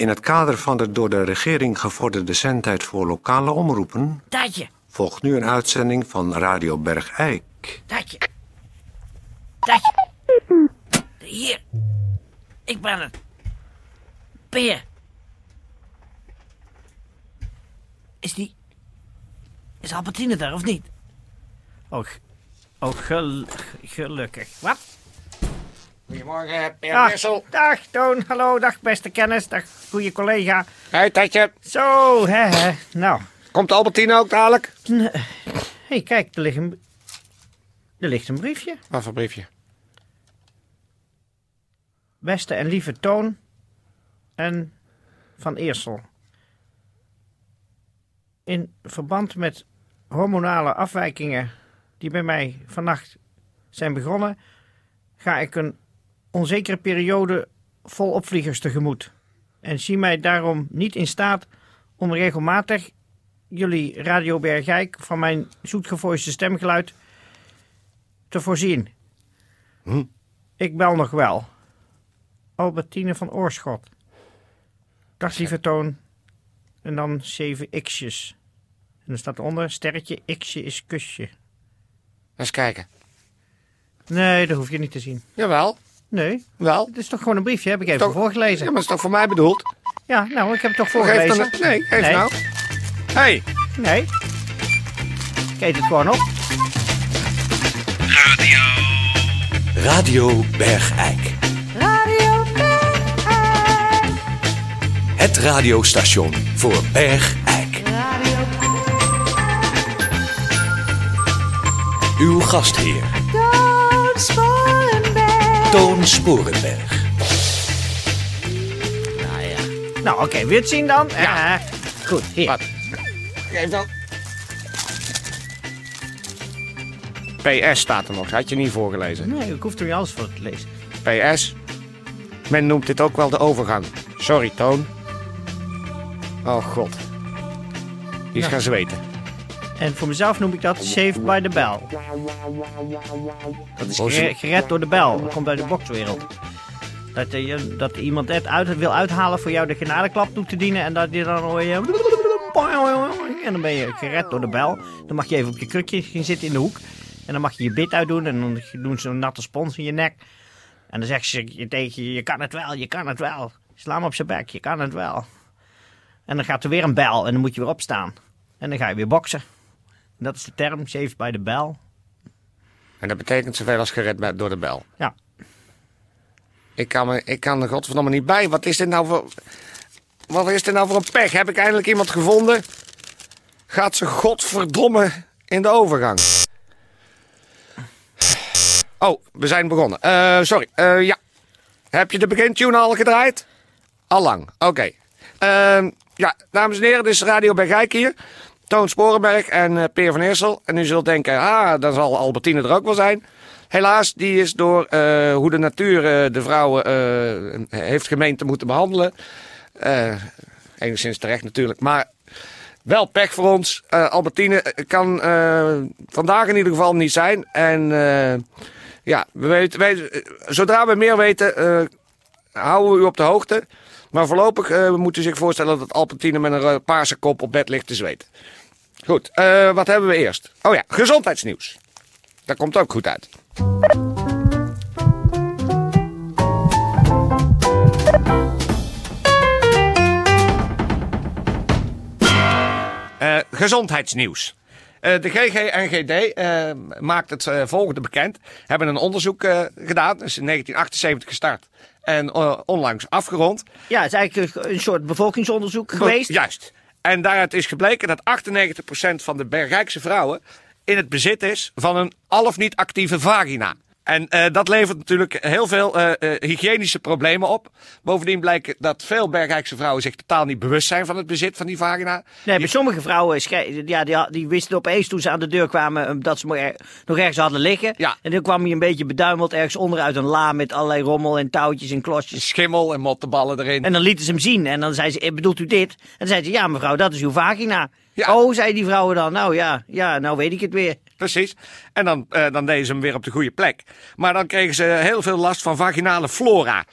In het kader van de door de regering gevorderde zendtijd voor lokale omroepen... Tijdje, volgt nu een uitzending van Radio Bergijk. tijdje. Tijdje. Hier. Ik ben het. Peer. Is die... Is Albertine daar of niet? Oh, g- oh gel- gelukkig. Wat? Goedemorgen, Peer Dag, Wissel. dag Toon, hallo, dag beste kennis, dag goede collega. Hé, Tatje. Zo, hè, hè. Nou, Komt Albertine ook dadelijk? hé, hey, kijk, er ligt een... Er ligt een briefje. Wat voor briefje? Beste en lieve Toon en Van Eersel. In verband met hormonale afwijkingen die bij mij vannacht zijn begonnen, ga ik een onzekere periode vol opvliegers tegemoet. En zie mij daarom niet in staat om regelmatig jullie Radio Bergijk van mijn zoetgevoiste stemgeluid te voorzien. Ik bel nog wel. Albertine van Oorschot. Dag lieve toon. En dan zeven x'jes. En dan staat eronder sterretje x'je is kusje. Eens kijken. Nee, dat hoef je niet te zien. Jawel, Nee, wel. het is toch gewoon een briefje, heb ik even Toch- voorgelezen. Ja, maar dat is toch voor mij bedoeld? Ja, nou, ik heb het toch Geef voorgelezen. dan Nee, geef Nee. nou. Hé, hey, Nee. Kijk het gewoon op. Radio Bergijk. Radio Bergijk. Het radiostation voor Bergijk. Radio Uw gastheer, Toon Sporenberg. Toon Sporenberg. Nou, oké, wil je het zien dan? Ja. goed, hier. Wat? geef dan. PS staat er nog, had je niet voorgelezen. Nee, ik hoef er niet alles voor te lezen. PS. Men noemt dit ook wel de overgang. Sorry, Toon. Oh god. Die is Ja. gaan zweten. En voor mezelf noem ik dat Saved by the Bell. Dat is Oh, gere- gered door de bel. Dat komt uit de bokswereld. Dat, eh, je, dat iemand het uit, wil uithalen voor jou de genadeklap toe te dienen. En dat je dan hoor je... En dan ben je gered door de bel. Dan mag je even op je krukje gaan zitten in de hoek. En dan mag je je bit uitdoen. En dan doen ze een natte spons in je nek. En dan zegt ze je tegen je, je kan het wel, je kan het wel. Sla hem op zijn bek, je kan het wel. En dan gaat er weer een bel en dan moet je weer opstaan. En dan ga je weer boksen. Dat is de term, saved by the bell. En dat betekent zoveel als gered door de bel. Ja. Ik kan, me, ik kan er godverdomme niet bij. Wat is dit nou voor... Wat is dit nou voor een pech? Heb ik eindelijk iemand gevonden? Gaat ze godverdomme in de overgang? Oh, we zijn begonnen. Eh, sorry. Eh, ja. Heb je de begintune al gedraaid? Al lang. Oké. Ehm, ja, dames en heren, dit is Radio Bergijk hier. Toon Sporenberg en eh, Peer van Eersel. En u zult denken, ah, dan zal Albertine er ook wel zijn. Helaas, die is door eh, hoe de natuur eh, de vrouwen heeft gemeend te moeten behandelen. Eh, enigszins terecht natuurlijk, maar wel pech voor ons. Albertine kan vandaag in ieder geval niet zijn. En ja, we weten, zodra we meer weten, houden we u op de hoogte. Maar voorlopig eh moet u zich voorstellen dat Albertine met een paarse kop op bed ligt te zweten. Goed, eh, wat hebben we eerst? Oh ja, gezondheidsnieuws. Dat komt ook goed uit. Eh, gezondheidsnieuws. Eh, de GGNGD eh, maakt het volgende bekend. Hebben een onderzoek gedaan. Dat is in 1978 gestart. En onlangs afgerond. Ja, het is eigenlijk een- een soort bevolkingsonderzoek geweest. Juist. En daaruit is gebleken dat 98% van de Bergrijkse vrouwen in het bezit is van een al of niet actieve vagina. En eh, dat levert natuurlijk heel veel eh, hygiënische problemen op. Bovendien blijkt dat veel Bergrijkse vrouwen zich totaal niet bewust zijn van het bezit van die vagina. Nee, bij sommige vrouwen, ja, die, die wisten opeens toen ze aan de deur kwamen dat ze nog er- nog ergens hadden liggen. Ja. En dan kwam hij een beetje beduimeld ergens onderuit een la met allerlei rommel en touwtjes en klosjes. Schimmel en mottenballen erin. En dan lieten ze hem zien en dan zei ze, bedoelt u dit? En dan zei ze, ja mevrouw, dat is uw vagina. Ja. Oh, zei die vrouwen dan, nou ja, ja, nou weet ik het weer. Precies. En dan, eh, dan deden ze hem weer op de goede plek. Maar dan kregen ze heel veel last van vaginale flora.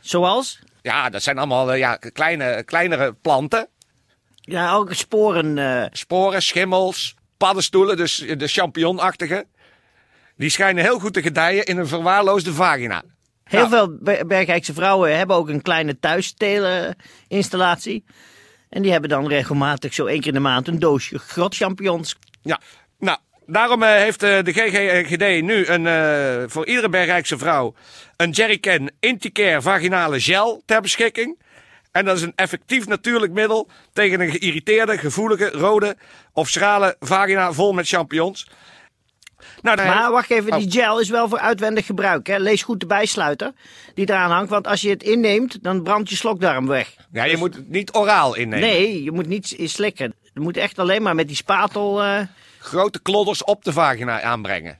Zoals? Ja, dat zijn allemaal eh, ja, kleine, kleinere planten. Ja, ook sporen. eh, Sporen, schimmels, paddenstoelen, dus de champignonachtige. Die schijnen heel goed te gedijen in een verwaarloosde vagina. heel Ja. veel Be- Bergrijkse vrouwen hebben ook een kleine thuisteeleninstallatie. En die hebben dan regelmatig zo één keer in de maand een doosje grotchampignons. Ja, nou, daarom eh, heeft eh, de GGD nu een, eh, voor iedere Bergrijkse vrouw een jerrycan Inticare vaginale gel ter beschikking. En dat is een effectief natuurlijk middel tegen een geïrriteerde, gevoelige, rode of schrale vagina vol met champignons. Nou, daar Maar wacht even, Oh. die gel is wel voor uitwendig gebruik. Hè? Lees goed de bijsluiter die eraan hangt. Want als je het inneemt, dan brandt je slokdarm weg. ja, je moet het niet oraal innemen. Nee, je moet niet slikken. Je moet echt alleen maar met die spatel... eh, grote klodders op de vagina aanbrengen.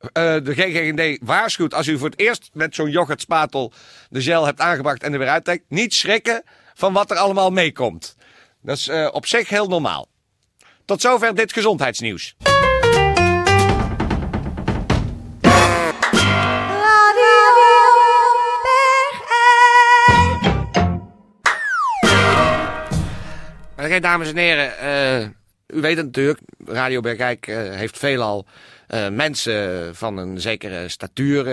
Eh, de GGD waarschuwt als u voor het eerst met zo'n yoghurtspatel de gel hebt aangebracht en er weer uittrekt, niet schrikken van wat er allemaal meekomt. Dat is eh, op zich heel normaal. Tot zover dit gezondheidsnieuws. Dames en heren, eh, u weet het natuurlijk, Radio Bergijk eh, heeft veelal eh, mensen van een zekere statuur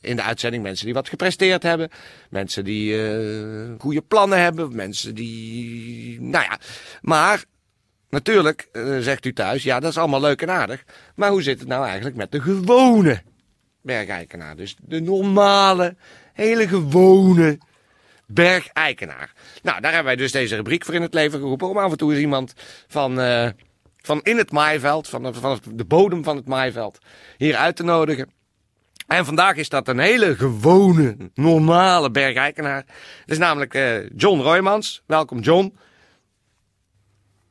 in de uitzending. Mensen die wat gepresteerd hebben, mensen die eh, goede plannen hebben, mensen die... Nou ja, maar natuurlijk zegt u thuis, ja dat is allemaal leuk en aardig. Maar hoe zit het nou eigenlijk met de gewone Bergijkenaar? Dus de normale, hele gewone bergeigenaar. Nou, daar hebben wij dus deze rubriek voor in het leven geroepen. Om af en toe eens iemand van, eh, van in het maaiveld, van, van de bodem van het maaiveld, hier uit te nodigen. En vandaag is dat een hele gewone, normale bergeigenaar. Dat is namelijk eh, John Roymans. Welkom, John.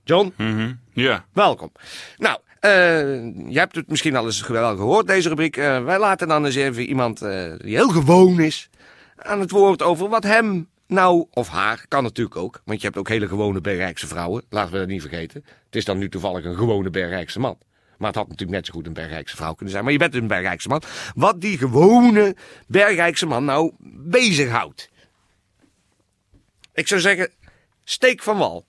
John, Ja. welkom. Nou, eh, je hebt het misschien al eens wel gehoord, deze rubriek. Wij laten dan eens even iemand die heel gewoon is aan het woord over wat hem nou, of haar, kan natuurlijk ook. Want je hebt ook hele gewone Bergrijkse vrouwen, laten we dat niet vergeten. Het is dan nu toevallig een gewone Bergrijkse man. Maar het had natuurlijk net zo goed een Bergrijkse vrouw kunnen zijn. Maar je bent een Bergrijkse man. Wat die gewone Bergrijkse man nou bezighoudt. Ik zou zeggen, steek van wal.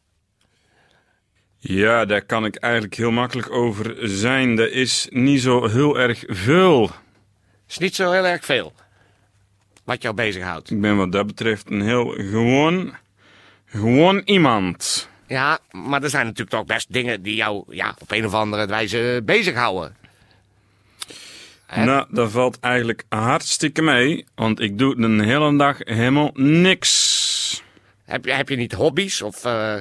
Ja, daar kan ik eigenlijk heel makkelijk over zijn. Er is niet zo heel erg veel. Is niet zo heel erg veel. Wat jou bezighoudt. Ik ben wat dat betreft een heel gewoon, gewoon iemand. Ja, maar er zijn natuurlijk toch best dingen die jou ja, op een of andere wijze bezighouden. Hè? Nou, dat valt eigenlijk hartstikke mee, want ik doe een hele dag helemaal niks. Heb je, heb je niet hobby's? Of, eh,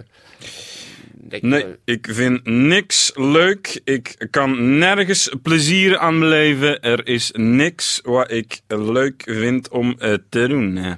denk je- Nee, ik vind niks leuk. Ik kan nergens plezier aan beleven. Er is niks wat ik leuk vind om eh, te doen.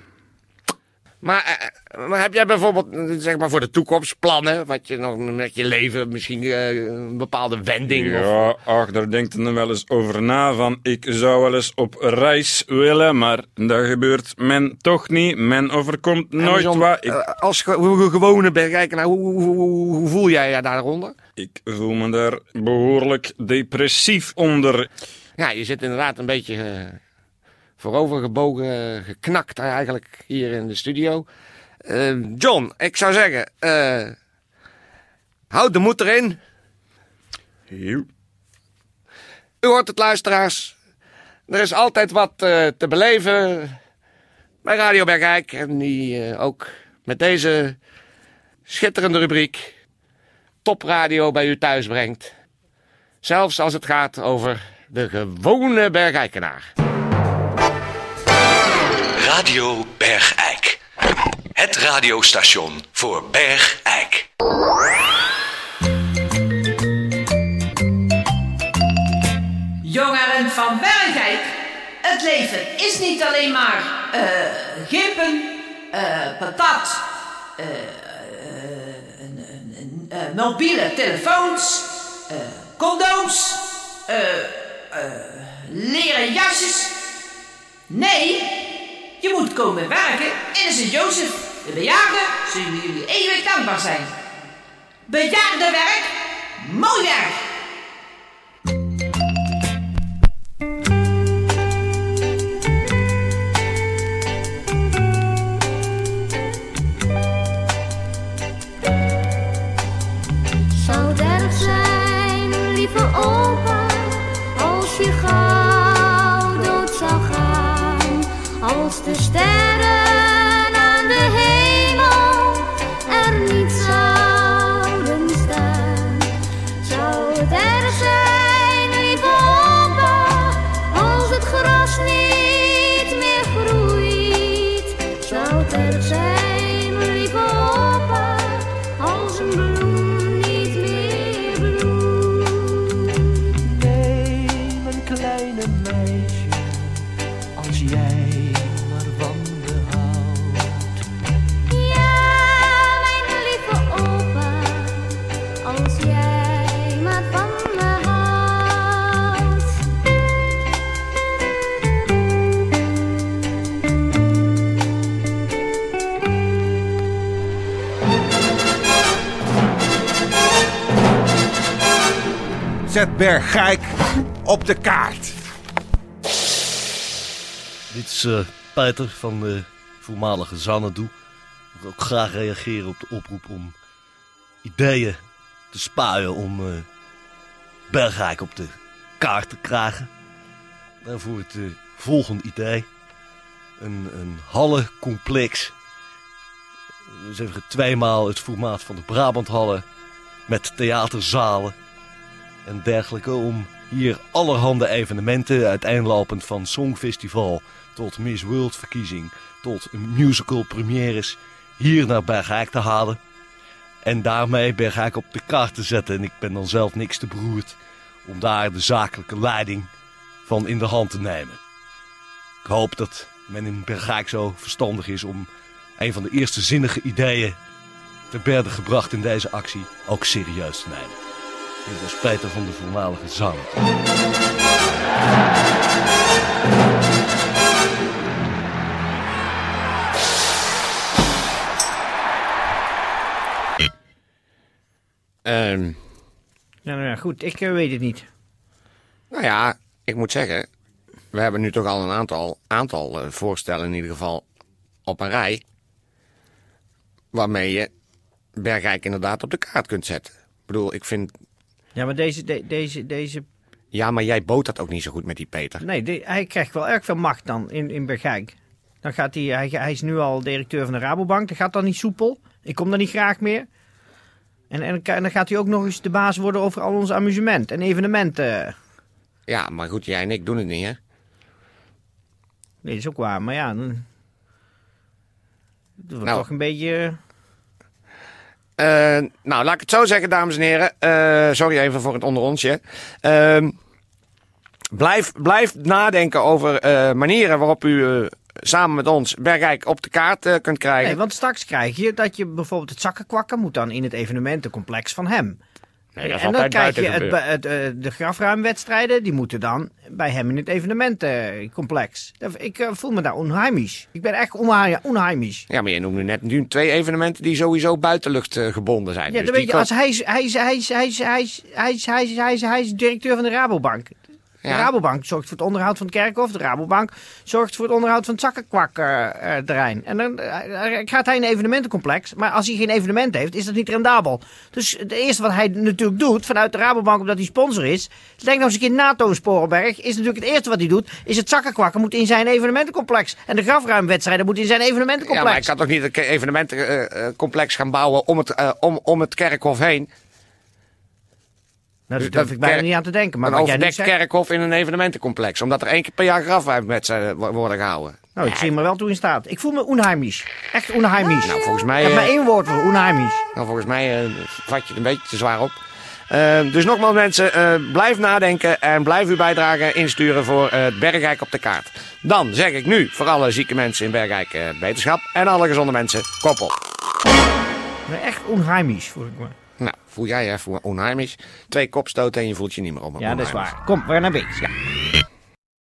Maar, eh, maar heb jij bijvoorbeeld, eh, zeg maar voor de toekomst, plannen? Wat je nog met je leven, misschien eh, een bepaalde wending? Of, Ja, ach, daar denkt er wel eens over na. Van ik zou wel eens op reis willen, maar dat gebeurt men toch niet. Men overkomt nooit wat. Ik, eh, als ge- gewone bergrijker, nou, hoe, hoe, hoe, hoe voel jij je daaronder? ik voel me daar behoorlijk depressief onder. Ja, je zit inderdaad een beetje eh, voorovergebogen, geknakt eigenlijk hier in de studio. Eh, John, ik zou zeggen, eh, houd de moed erin. U hoort het, luisteraars. Er is altijd wat eh, te beleven bij Radio Bergijk. En die eh, ook met deze schitterende rubriek topradio bij u thuis brengt. Zelfs als het gaat over de gewone Bergijkenaar. Radio Bergijk. Het radiostation voor Bergijk. Jongeren van Bergijk, het leven is niet alleen maar gimpen, eh, patat, eh, een, eh, mobiele telefoons, condooms, leren jasjes. Nee, je moet komen werken in de Sint-Jozef. De bejaarden zullen jullie eeuwig dankbaar zijn. Bejaardenwerk, mooi werk. De sterren aan de hemel er niet zouden staan, zou het erg zijn, lieve opa, als het gras niet meer groeit. Zou het erg zijn, lieve opa, als een bloem Zet Bergijk op de kaart. Dit is eh, Peter van de voormalige Xanadu. Ik wil ook graag reageren op de oproep om ideeën te spuien om eh Bergrijk op de kaart te krijgen. Daarvoor het eh, volgende idee. Een, een hallencomplex. Dus even tweemaal het formaat van de Brabanthallen. Met theaterzalen en dergelijke. Om hier allerhande evenementen, uiteenlopend van Songfestival tot Miss World verkiezing tot musical premières, hier naar Bergijk te halen. En daarmee Bergijk op de kaart te zetten. En ik ben dan zelf niks te beroerd om daar de zakelijke leiding van in de hand te nemen. Ik hoop dat men in Bergijk zo verstandig is om een van de eerste zinnige ideeën te berde gebracht in deze actie ook serieus te nemen. Dit was Peter van de voormalige zang. Ehm, Ja, nou ja, goed, ik eh, weet het niet. nou ja, ik moet zeggen, we hebben nu toch al een aantal, aantal eh, voorstellen in ieder geval op een rij. Waarmee je Bergijk inderdaad op de kaart kunt zetten. Ik bedoel, ik vind... Ja, maar deze, de- deze, deze Ja, maar jij bood dat ook niet zo goed met die Peter. Nee, hij krijgt wel erg veel macht dan in, in Bergijk. Dan gaat hij, hij, hij is nu al directeur van de Rabobank. Dat gaat dan niet soepel. Ik kom daar niet graag meer. En, en, en dan gaat hij ook nog eens de baas worden over al ons amusement en evenementen. Ja, maar goed, jij en ik doen het niet, hè? Nee, dat is ook waar. Maar ja, dan... Wordt Nou. toch een beetje... Eh, nou, laat ik het zo zeggen, dames en heren. Eh, sorry even voor het onder onsje. Ehm, blijf, blijf nadenken over eh, manieren waarop u samen met ons Bergijk op de kaart kunt krijgen. Want straks krijg je dat je bijvoorbeeld het zakkenkwakken moet dan in het evenementencomplex van hem. En dan krijg je het, het, eh, de grafruimwedstrijden, die moeten dan bij hem in het evenementencomplex. Ik eh, voel me daar onheimisch. Ik ben echt onheimisch. Ja, maar je noemt nu net nu twee evenementen die sowieso buitenlucht eh, gebonden zijn. Ja, dus dan weet je, als hij is directeur van de Rabobank, de Ja. Rabobank zorgt voor het onderhoud van het kerkhof. De Rabobank zorgt voor het onderhoud van het zakkenkwak-terrein. en dan eh, gaat hij in een evenementencomplex. Maar als hij geen evenement heeft, is dat niet rendabel. Dus het eerste wat hij natuurlijk doet vanuit de Rabobank, omdat hij sponsor is. Denk nou eens een keer NATO in Sporenberg. Is natuurlijk het eerste wat hij doet. Is het zakkenkwakken moet in zijn evenementencomplex. En de grafruimwedstrijden moeten in zijn Ja, evenementencomplex. maar ik kan toch niet een evenementencomplex gaan bouwen om het, eh, om, om het kerkhof heen? Nou, daar dat durf ik bijna kerk- niet aan te denken. Maar een overdekt zegt... kerkhof in een evenementencomplex. Omdat er één keer per jaar grafruimwedstrijden wo- worden gehouden. Nou, ik zie me wel toe in staat. Ik voel me onheimisch. Echt onheimisch. Nou, volgens ik mij, heb maar eh, één woord voor, onheimisch. nou, volgens mij eh, vat je het een beetje te zwaar op. Eh, dus nogmaals mensen, blijf nadenken en blijf uw bijdrage insturen voor het Bergrijk op de kaart. Dan zeg ik nu voor alle zieke mensen in Bergrijk beterschap en alle gezonde mensen, kop op. Echt onheimisch voel ik me. Nou, voel jij je even onheimisch. Twee kopstoten en je voelt je niet meer op. Ja, dat is waar. Kom, we gaan naar Beeks. Ja.